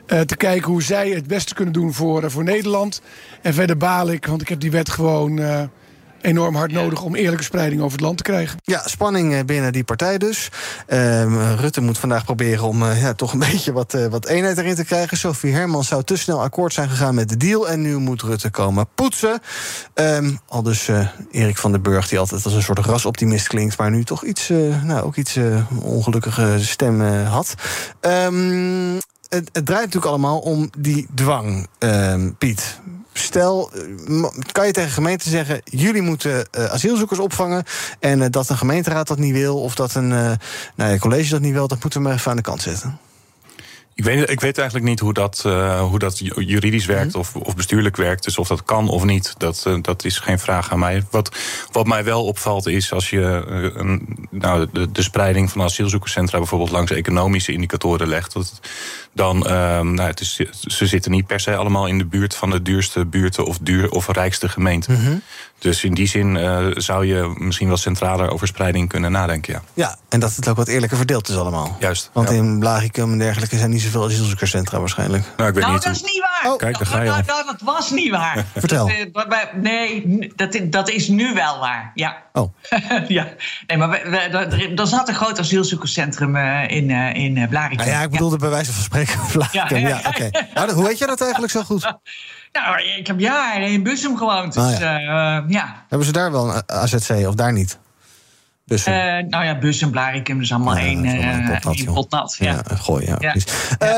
uh, te kijken hoe zij het beste kunnen doen voor, uh, voor Nederland. En verder baal ik, want ik heb die wet gewoon. Uh, enorm hard nodig om eerlijke spreiding over het land te krijgen. Ja, spanning binnen die partij dus. Uh, Rutte moet vandaag proberen om uh, ja, toch een beetje wat, uh, wat eenheid erin te krijgen. Sophie Hermans zou te snel akkoord zijn gegaan met de deal. En nu moet Rutte komen poetsen. Um, al dus Erik van den Burg, die altijd als een soort rasoptimist klinkt... maar nu toch iets, nou, ook iets ongelukkige stem had. Um, het, het, draait natuurlijk allemaal om die dwang, Piet stel, kan je tegen gemeenten zeggen: jullie moeten uh, asielzoekers opvangen. En uh, dat een gemeenteraad dat niet wil, of dat een uh, nou ja, college dat niet wil, dat moeten we maar even aan de kant zetten. Ik weet, ik weet eigenlijk niet hoe dat, hoe dat juridisch werkt mm. of, of bestuurlijk werkt. Dus of dat kan of niet, dat, dat is geen vraag aan mij. Wat, wat mij wel opvalt is als je een, nou, de, de spreiding van asielzoekerscentra bijvoorbeeld langs economische indicatoren legt. Dat, dan, nou, het is, ze zitten niet per se allemaal in de buurt van de duurste buurten of, duur, of rijkste gemeenten. Mm -hmm. Dus in die zin uh, zou je misschien wel centraler over spreiding kunnen nadenken. Ja, ja en dat het ook wat eerlijker verdeeld is allemaal. Juist. Want ja. in Blagicum en dergelijke zijn niet zoveel asielzoekerscentra waarschijnlijk. Nou, ik weet nou niet dat is niet waar. Oh. Kijk, daar ga je nou, nou, dat was niet waar. Vertel. Dat, uh, nee, dat, dat is nu wel waar. Ja. Oh. ja. Nee, maar we, we, er, er zat een groot asielzoekerscentrum uh, in, uh, in Blarikum. Nou ja, ik bedoelde ja. bij wijze van spreken Ja, ja, ja oké. Okay. hoe weet je dat eigenlijk zo goed? Nou, ik heb jaren in Bussum gewoond. Dus, Ah, ja. ja. Hebben ze daar wel een AZC of daar niet? Bussum. nou ja, Bussum, Blarikum is allemaal één uh, potnat. Ja, ja gooi, ja. ja.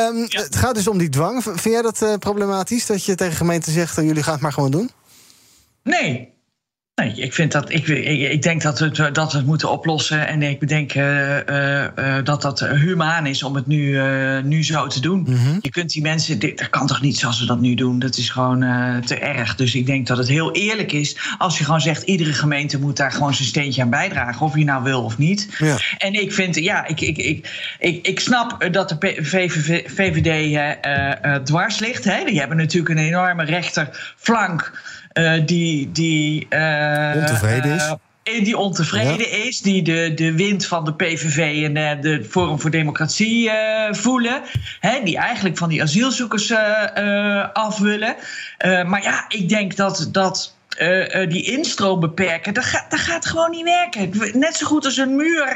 Um, het gaat dus om die dwang. Vind jij dat problematisch dat je tegen gemeenten zegt... jullie gaan het maar gewoon doen? Nee, Nee, ik, vind dat, ik, ik, ik denk dat we, het, dat we het moeten oplossen. En ik bedenk uh, uh, uh, dat dat humaan is om het nu, nu zo te doen. Mhm. Je kunt die mensen. Dit, dat kan toch niet zoals we dat nu doen? Dat is gewoon te erg. Dus ik denk dat het heel eerlijk is als je gewoon zegt: iedere gemeente moet daar gewoon zijn steentje aan bijdragen. Of je nou wil of niet. Ja. En ik vind, ja, ik, ik, ik, ik, ik snap dat de VVD, VVD dwars ligt. Hè. Die hebben natuurlijk een enorme rechterflank. Uh, die, die uh, ontevreden is. Uh, die ontevreden ja. is, die de, de wind van de PVV en de Forum voor Democratie voelen. Hè, die eigenlijk van die asielzoekers af willen. maar ja, ik denk dat. dat die instroom beperken, dat, ga, dat gaat gewoon niet werken. Net zo goed als een muur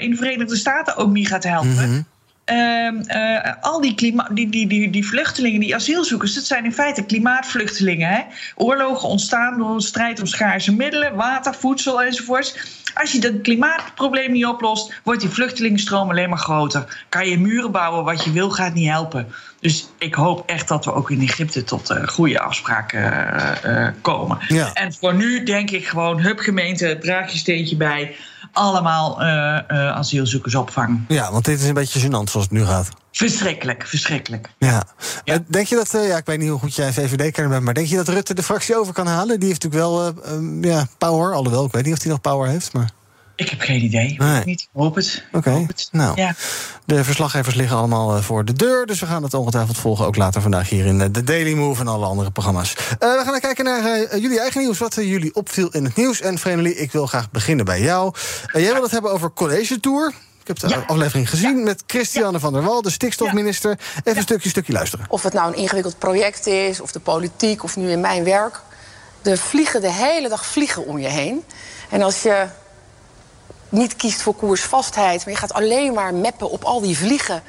in de Verenigde Staten ook niet gaat helpen. Mhm. Uh, uh, al die, klima die, die, die, die vluchtelingen, die asielzoekers, dat zijn in feite klimaatvluchtelingen. Hè? Oorlogen ontstaan door een strijd om schaarse middelen, water, voedsel enzovoorts. Als je dat klimaatprobleem niet oplost, wordt die vluchtelingenstroom alleen maar groter. Kan je muren bouwen, wat je wil, gaat niet helpen. Dus ik hoop echt dat we ook in Egypte tot uh, goede afspraken komen. Ja. En voor nu denk ik gewoon, hup gemeente, draag je steentje bij allemaal uh, uh, asielzoekers opvangen. Ja, want dit is een beetje gênant zoals het nu gaat. Verschrikkelijk, verschrikkelijk. Ja. ja. Uh, denk je dat, ja, ik weet niet hoe goed jij VVD-kenner bent, maar denk je dat Rutte de fractie over kan halen? Die heeft natuurlijk wel ja, power, alhoewel, ik weet niet of hij nog power heeft, maar... Ik heb geen idee. Nee. Niet. Ik hoop het. Oké, nou. Ja. De verslaggevers liggen allemaal eh, voor de deur. Dus we gaan het ongetwijfeld volgen. Ook later vandaag hier in eh, de Daily Move en alle andere programma's. Eh, we gaan kijken naar jullie eigen nieuws. Wat eh, jullie opviel in het nieuws. En Vrenelie, ik wil graag beginnen bij jou. Jij wil het hebben over College Tour. Ik heb de aflevering gezien met Christiane van der Wal, de stikstofminister. Even een stukje, stukje luisteren. Of het nou een ingewikkeld project is, of de politiek, of nu in mijn werk. Er vliegen de hele dag vliegen om je heen. En als je niet kiest voor koersvastheid, maar je gaat alleen maar meppen op al die vliegen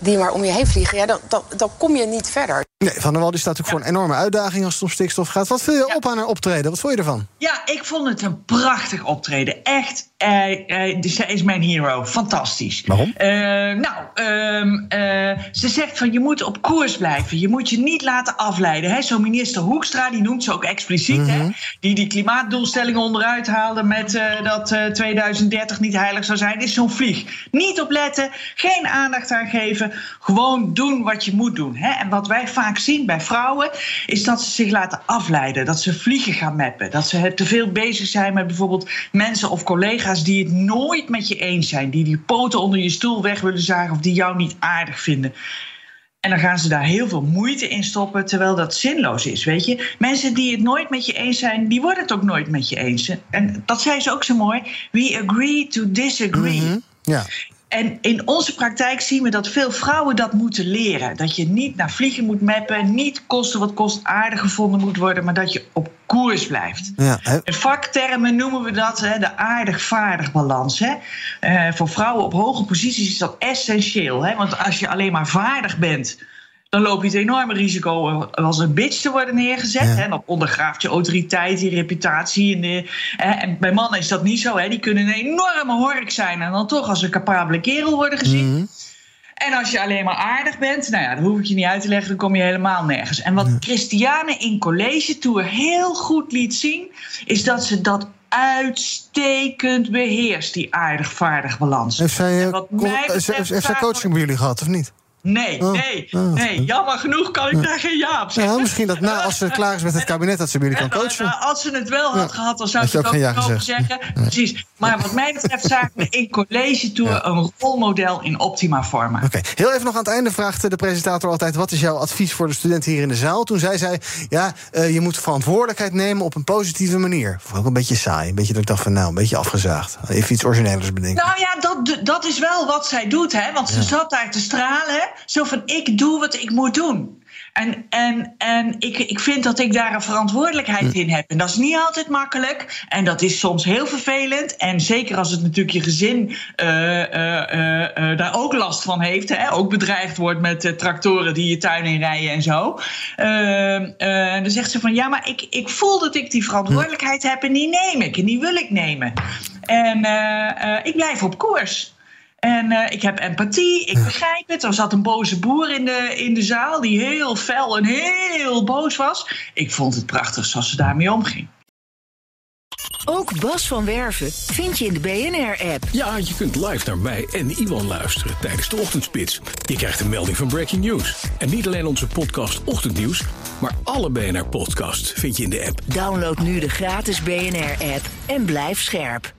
die maar om je heen vliegen, ja, dan, dan, dan kom je niet verder. Nee, Van der Wal die staat natuurlijk voor een enorme uitdaging als het om stikstof gaat. Wat viel je op aan haar optreden? Wat vond je ervan? Ja, ik vond het een prachtig optreden. Echt, eh, eh, dus zij is mijn hero. Fantastisch. Waarom? Eh, nou, ehm, eh, ze zegt van je moet op koers blijven. Je moet je niet laten afleiden. Hè? Zo minister Hoekstra, die noemt ze ook expliciet. hè? Die die klimaatdoelstellingen onderuit haalde met eh, dat eh, 2030 niet heilig zou zijn. Is zo'n vlieg. Niet op letten, geen aandacht aan geven. Gewoon doen wat je moet doen. Hè? En wat wij vaak zien bij vrouwen, is dat ze zich laten afleiden. Dat ze vliegen gaan meppen. Dat ze te veel bezig zijn met bijvoorbeeld mensen of collega's die het nooit met je eens zijn. Die die poten onder je stoel weg willen zagen of die jou niet aardig vinden. En dan gaan ze daar heel veel moeite in stoppen, terwijl dat zinloos is, weet je. Mensen die het nooit met je eens zijn, die worden het ook nooit met je eens. En dat zei ze ook zo mooi. We agree to disagree. Ja. En in onze praktijk zien we dat veel vrouwen dat moeten leren. Dat je niet naar vliegen moet mappen, niet kosten wat kost aardig gevonden moet worden, maar dat je op koers blijft. Ja? In vaktermen noemen we dat hè, de aardig-vaardig balans. Hè. Eh, voor vrouwen op hoge posities is dat essentieel. Hè, want als je alleen maar vaardig bent, dan loop je het enorme risico als een bitch te worden neergezet. Ja. Hè. Dan ondergraaft je autoriteit, je reputatie. En, de, hè, en bij mannen is dat niet zo. Hè. Die kunnen een enorme hork zijn en dan toch als een capabele kerel worden gezien. En als je alleen maar aardig bent, nou ja, dat hoef ik je niet uit te leggen, dan kom je helemaal nergens. En wat Christiane in College Tour heel goed liet zien, is dat ze dat uitstekend beheerst, die aardig-vaardig balans. Heeft zij, eh, wat mij heeft zij- betreft heeft zij vaak coaching bij jullie gehad, of niet? Nee, Oh, nee, oh, nee. Jammer genoeg kan ik daar geen ja op zeggen. Misschien dat na, als ze klaar is met het kabinet, dat ze jullie kan coachen. Nou, als ze het wel had gehad, dan zou ik je het ook ja mogen zeggen. Precies. Maar wat mij betreft zagen we in College Tour een rolmodel in optima forma. Oké, heel even nog aan het einde vraagt de presentator altijd... wat is jouw advies voor de studenten hier in de zaal? Toen zij zei, ja, eh, je moet verantwoordelijkheid nemen op een positieve manier. Vond ik ook een beetje saai. Een beetje dat ik dacht van, nou, een beetje afgezaagd. Even iets origineels bedenken. Nou ja, dat, dat is wel wat zij doet, hè? Want ze Ja. zat daar te stralen. Zo van: ik doe wat ik moet doen. En, en, en ik, ik vind dat ik daar een verantwoordelijkheid in heb. En dat is niet altijd makkelijk. En dat is soms heel vervelend. En zeker als het natuurlijk je gezin eh, eh, eh, daar ook last van heeft. Hè? Ook bedreigd wordt met tractoren die je tuin in rijden en zo. Eh, eh, en dan zegt ze van ja, maar ik, ik voel dat ik die verantwoordelijkheid heb en die neem ik. En die wil ik nemen. En ik blijf op koers. En eh, ik heb empathie, ik begrijp het. Er zat een boze boer in de, in de zaal die heel fel en heel boos was. Ik vond het prachtig zoals ze daarmee omging. Ook Bas van Werven vind je in de BNR-app. Ja, je kunt live naar mij en Iwan luisteren tijdens de ochtendspits. Je krijgt een melding van Breaking News. En niet alleen onze podcast Ochtendnieuws, maar alle BNR-podcasts vind je in de app. Download nu de gratis BNR-app en blijf scherp.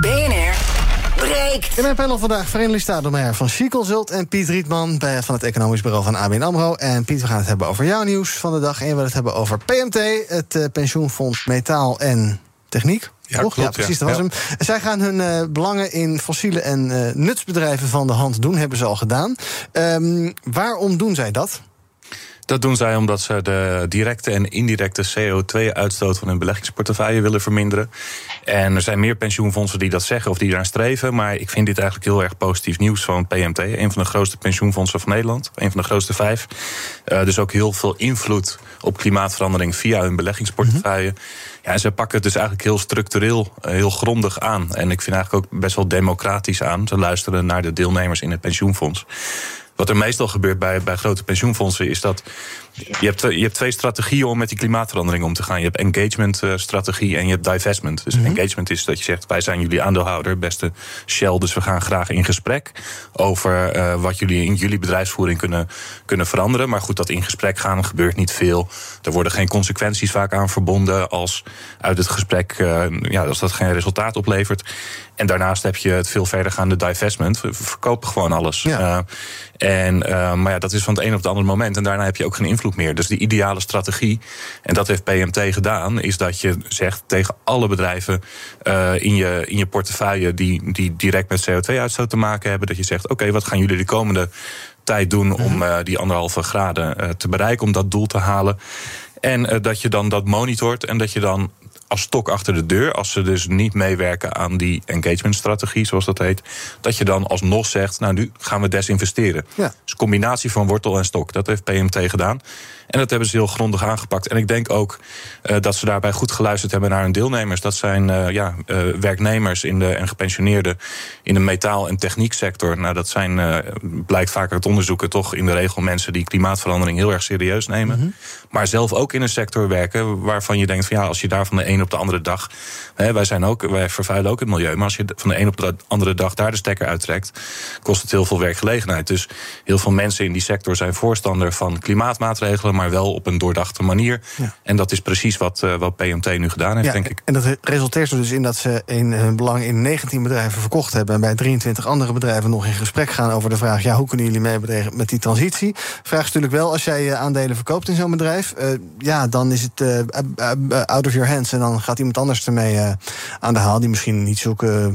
BNR breekt. In mijn panel vandaag Vereniging Stadelmeijer van She Consult... en Piet Rietman bij, van het economisch bureau van ABN AMRO. En Piet, we gaan het hebben over jouw nieuws van de dag. En we willen het hebben over PMT, het eh, pensioenfonds Metaal en Techniek. Ja, Toch? klopt, ja, precies, ja. dat was Ja. hem. Zij gaan hun eh, belangen in fossiele en eh, nutsbedrijven van de hand doen, hebben ze al gedaan. Ehm, waarom doen zij dat? Dat doen zij omdat ze de directe en indirecte CO2-uitstoot van hun beleggingsportefeuille willen verminderen. En er zijn meer pensioenfondsen die dat zeggen of die eraan streven. Maar ik vind dit eigenlijk heel erg positief nieuws van PMT. Een van de grootste pensioenfondsen van Nederland. Een van de grootste vijf. Eh, dus ook heel veel invloed op klimaatverandering via hun beleggingsportefeuille. Ja, en ze pakken het dus eigenlijk heel structureel, eh, heel grondig aan. En ik vind eigenlijk ook best wel democratisch aan. Ze luisteren naar de deelnemers in het pensioenfonds. Wat er meestal gebeurt bij, bij grote pensioenfondsen is dat je hebt, je hebt twee strategieën om met die klimaatverandering om te gaan. Je hebt engagement-strategie en je hebt divestment. Dus engagement is dat je zegt: wij zijn jullie aandeelhouder, beste Shell. Dus we gaan graag in gesprek over uh, wat jullie in jullie bedrijfsvoering kunnen, kunnen veranderen. Maar goed, dat in gesprek gaan gebeurt niet veel. Er worden geen consequenties vaak aan verbonden als uit het gesprek, uh, ja, als dat geen resultaat oplevert. En daarnaast heb je het veel verdergaande divestment. We verkopen gewoon alles. Ja. Uh, en, maar ja, dat is van het een op het andere moment. En daarna heb je ook geen invloed meer. Dus de ideale strategie, en dat heeft PMT gedaan, is dat je zegt tegen alle bedrijven uh, in, je, in je portefeuille die, die direct met CO2-uitstoot te maken hebben, dat je zegt: oké, okay, wat gaan jullie de komende tijd doen om uh, die anderhalve graden uh, te bereiken, om dat doel te halen? En dat je dan dat monitort en dat je dan als stok achter de deur, als ze dus niet meewerken aan die engagementstrategie, zoals dat heet, dat je dan alsnog zegt, nou nu gaan we desinvesteren. Ja. Dus combinatie van wortel en stok, dat heeft PMT gedaan. En dat hebben ze heel grondig aangepakt. En ik denk ook uh, dat ze daarbij goed geluisterd hebben naar hun deelnemers. Dat zijn uh, ja, uh, werknemers in de, en gepensioneerden in de metaal- en technieksector. Nou, dat zijn, blijkt vaak uit onderzoeken, toch in de regel mensen die klimaatverandering heel erg serieus nemen. Mm -hmm. Maar zelf ook in een sector werken waarvan je denkt van ja, als je daar van de een op de andere dag. Hè, wij, zijn ook, wij vervuilen ook het milieu. Maar als je van de een op de andere dag daar de stekker uittrekt, kost het heel veel werkgelegenheid. Dus heel veel mensen in die sector zijn voorstander van klimaatmaatregelen, maar wel op een doordachte manier. Ja. En dat is precies wat, uh, wat PMT nu gedaan heeft, ja, denk ik. En dat resulteert er dus in dat ze in hun belang in 19 bedrijven verkocht hebben. En bij 23 andere bedrijven nog in gesprek gaan over de vraag: ja, hoe kunnen jullie mee met die transitie? Vraag is natuurlijk wel, als jij aandelen verkoopt in zo'n bedrijf, uh, ja, dan is het uh, out of your hands. En dan gaat iemand anders ermee uh, aan de haal, die misschien niet zulke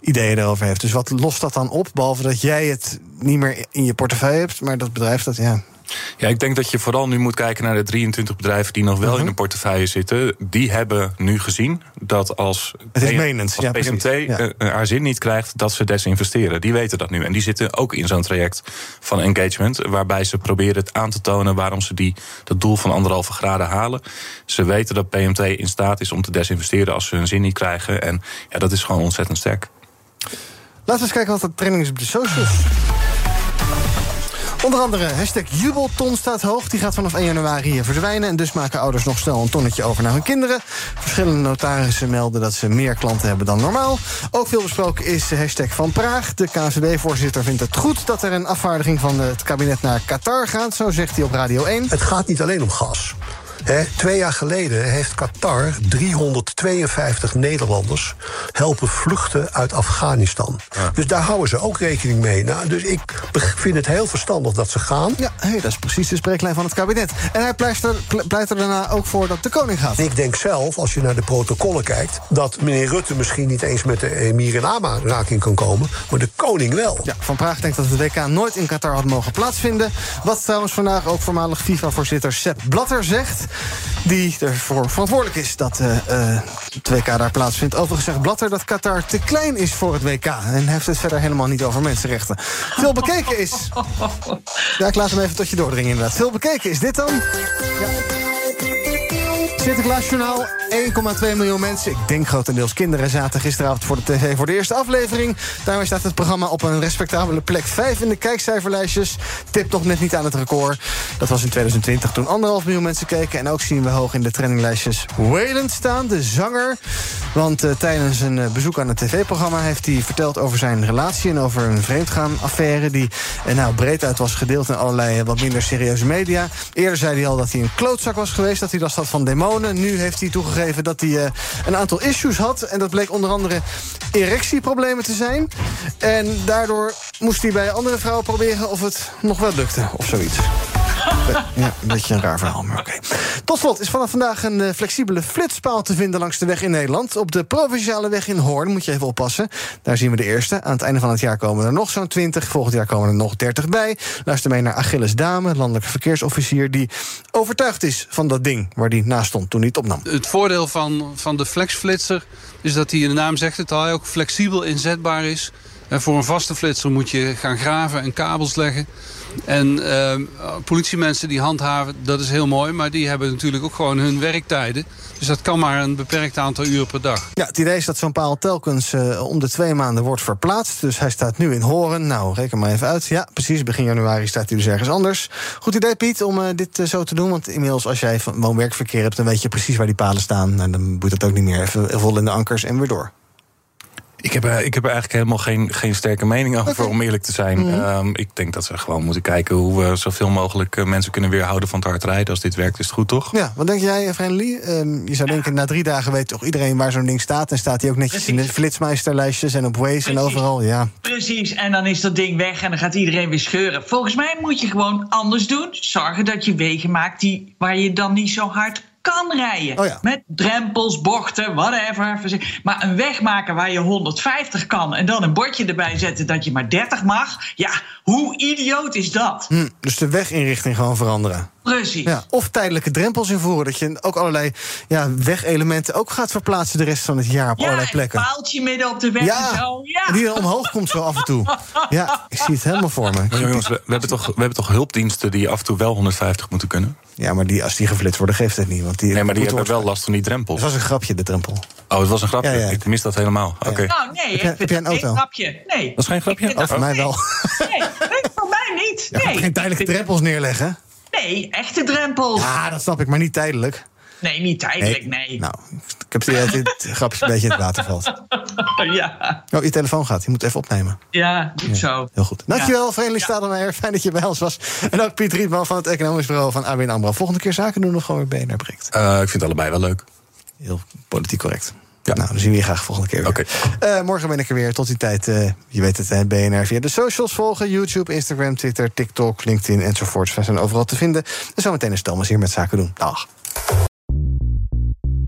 ideeën erover heeft. Dus wat lost dat dan op? Behalve dat jij het niet meer in je portefeuille hebt, maar dat bedrijf dat, ja. Ja, ik denk dat je vooral nu moet kijken naar de 23 bedrijven die nog wel uh -huh. in een portefeuille zitten. Die hebben nu gezien dat als, het is menens, als ja, PMT ja. uh, haar zin niet krijgt, dat ze desinvesteren. Die weten dat nu. En die zitten ook in zo'n traject van engagement, waarbij ze proberen het aan te tonen waarom ze die, dat doel van anderhalve graden halen. Ze weten dat PMT in staat is om te desinvesteren als ze hun zin niet krijgen. En ja, dat is gewoon ontzettend sterk. Laten we eens kijken wat de training is op de socials. Onder andere hashtag jubelton staat hoog. Die gaat vanaf 1 januari verdwijnen. En dus maken ouders nog snel een tonnetje over naar hun kinderen. Verschillende notarissen melden dat ze meer klanten hebben dan normaal. Ook veel besproken is hashtag van Praag. De KNVB-voorzitter vindt het goed dat er een afvaardiging van het kabinet naar Qatar gaat. Zo zegt hij op Radio 1. Het gaat niet alleen om gas. He, twee jaar geleden heeft Qatar 352 Nederlanders helpen vluchten uit Afghanistan. Ja. Dus daar houden ze ook rekening mee. Nou, dus ik vind het heel verstandig dat ze gaan. Ja, hey, dat is precies de spreeklijn van het kabinet. En hij pleit er, pleit er daarna ook voor dat de koning gaat. Ik denk zelf, als je naar de protocollen kijkt... dat meneer Rutte misschien niet eens met de emir in aanraking kan komen... maar de koning wel. Ja, Van Praag denkt dat het WK nooit in Qatar had mogen plaatsvinden. Wat trouwens vandaag ook voormalig FIFA-voorzitter Sepp Blatter zegt die ervoor verantwoordelijk is dat uh, het WK daar plaatsvindt. Overigens zegt Blatter dat Qatar te klein is voor het WK. En heeft het verder helemaal niet over mensenrechten. Veel bekeken is... Ja, ik laat hem even tot je doordringen inderdaad. Veel bekeken is dit dan... Ja. Sinterklaasjournaal, 1,2 miljoen mensen. Ik denk grotendeels kinderen zaten gisteravond voor de tv voor de eerste aflevering. Daarmee staat het programma op een respectabele plek 5 in de kijkcijferlijstjes. Tip nog net niet aan het record. Dat was in 2020 toen anderhalf miljoen mensen keken. En ook zien we hoog in de trendinglijstjes Wayland staan, de zanger. Want uh, tijdens een uh, bezoek aan het tv-programma heeft hij verteld over zijn relatie... en over een vreemdgaan-affaire die uh, nou, breed uit was gedeeld... in allerlei wat minder serieuze media. Eerder zei hij al dat hij een klootzak was geweest, dat hij last had van demonen. Nu heeft hij toegegeven dat hij een aantal issues had. En dat bleek onder andere erectieproblemen te zijn. En daardoor moest hij bij andere vrouwen proberen of het nog wel lukte, of zoiets. Ja, een beetje een raar verhaal, maar oké. Tot slot is vanaf vandaag een uh, flexibele flitspaal te vinden langs de weg in Nederland. Op de provinciale weg in Hoorn, moet je even oppassen. Daar zien we de eerste. Aan het einde van het jaar komen er nog zo'n 20. Volgend jaar komen er nog 30 bij. Luister mee naar Achilles Dame, landelijke verkeersofficier... die overtuigd is van dat ding waar die naast stond toen hij het opnam. Het voordeel van, van de flexflitser is dat hij, de naam zegt het al, ook flexibel inzetbaar is. En voor een vaste flitser moet je gaan graven en kabels leggen. En ehm, politiemensen die handhaven, dat is heel mooi. Maar die hebben natuurlijk ook gewoon hun werktijden. Dus dat kan maar een beperkt aantal uren per dag. Ja, het idee is dat zo'n paal telkens eh, om de twee maanden wordt verplaatst. Dus hij staat nu in Horen. Nou, reken maar even uit. Ja, precies. Begin januari staat hij dus ergens anders. Goed idee, Piet, om eh, dit eh, zo te doen. Want inmiddels, als jij woon-werkverkeer hebt, dan weet je precies waar die palen staan. En nou, dan moet het ook niet meer even vol in de ankers en weer door. Ik heb, ik heb er eigenlijk helemaal geen, geen sterke mening over, om eerlijk te zijn. Mhm. Ehm, ik denk dat we gewoon moeten kijken hoe we zoveel mogelijk eh, mensen kunnen weerhouden van het hard rijden. Als dit werkt, is het goed, toch? Ja, wat denk jij, Friendly? Um, je zou denken, na drie dagen weet toch iedereen waar zo'n ding staat. En staat hij ook netjes in de flitsmeisterlijstjes en op Waze en overal. Ja. Precies, en dan is dat ding weg en dan gaat iedereen weer scheuren. Volgens mij moet je gewoon anders doen. Zorgen dat je wegen maakt die, waar je dan niet zo hard kan rijden. Oh ja. Met drempels, bochten, whatever. Maar een weg maken waar je 150 kan en dan een bordje erbij zetten dat je maar 30 mag. Ja, hoe idioot is dat? Hm, dus de weginrichting gewoon veranderen. Precies. Ja, of tijdelijke drempels invoeren. Dat je ook allerlei ja, wegelementen ook gaat verplaatsen de rest van het jaar op ja, allerlei plekken. Een paaltje midden op de weg Ja, en zo. Ja. die omhoog komt zo af en toe. Ja, ik zie het helemaal voor me. Maar jongens, we, we hebben toch, we hebben toch hulpdiensten die af en toe wel 150 moeten kunnen? Ja, maar die, als die geflitst worden, geeft het niet. Want die Nee, maar die hebben wel last van die drempels. Dat was een grapje, de drempel. Oh, het was een grapje. Ja, ja. Ik mis dat helemaal. Oké. Nou, nee, Heb heb jij een het geen auto? grapje. Nee. Dat is geen grapje? Oh, voor mij wel. Nee, nee, voor mij niet. Nee. geen tijdelijke drempels neerleggen? Nee, echte drempels. Ja, dat snap ik, maar niet tijdelijk. Nee, niet tijdelijk, nee. Nou, ik heb het idee dat dit grapje een beetje in het water valt. Ja, Oh, je telefoon gaat. Je moet even opnemen. ja, goed zo. Heel goed. Dankjewel, Verenigd ja. Stadelmeijer. Fijn dat je bij ons was. En ook Piet Rietman van het Economisch Bureau van ABN AMRO. Volgende keer zaken doen of gewoon weer BNR breekt? Eh, ik vind het allebei wel leuk. Heel politiek correct. Ja. Nou, dan zien we je graag volgende keer weer. Oké. Eh, morgen ben ik er weer. Tot die tijd, eh, je weet het, hè, BNR via de socials volgen. YouTube, Instagram, Twitter, TikTok, LinkedIn enzovoorts. We zijn overal te vinden. En zometeen is Thomas hier met Zaken doen. Dag.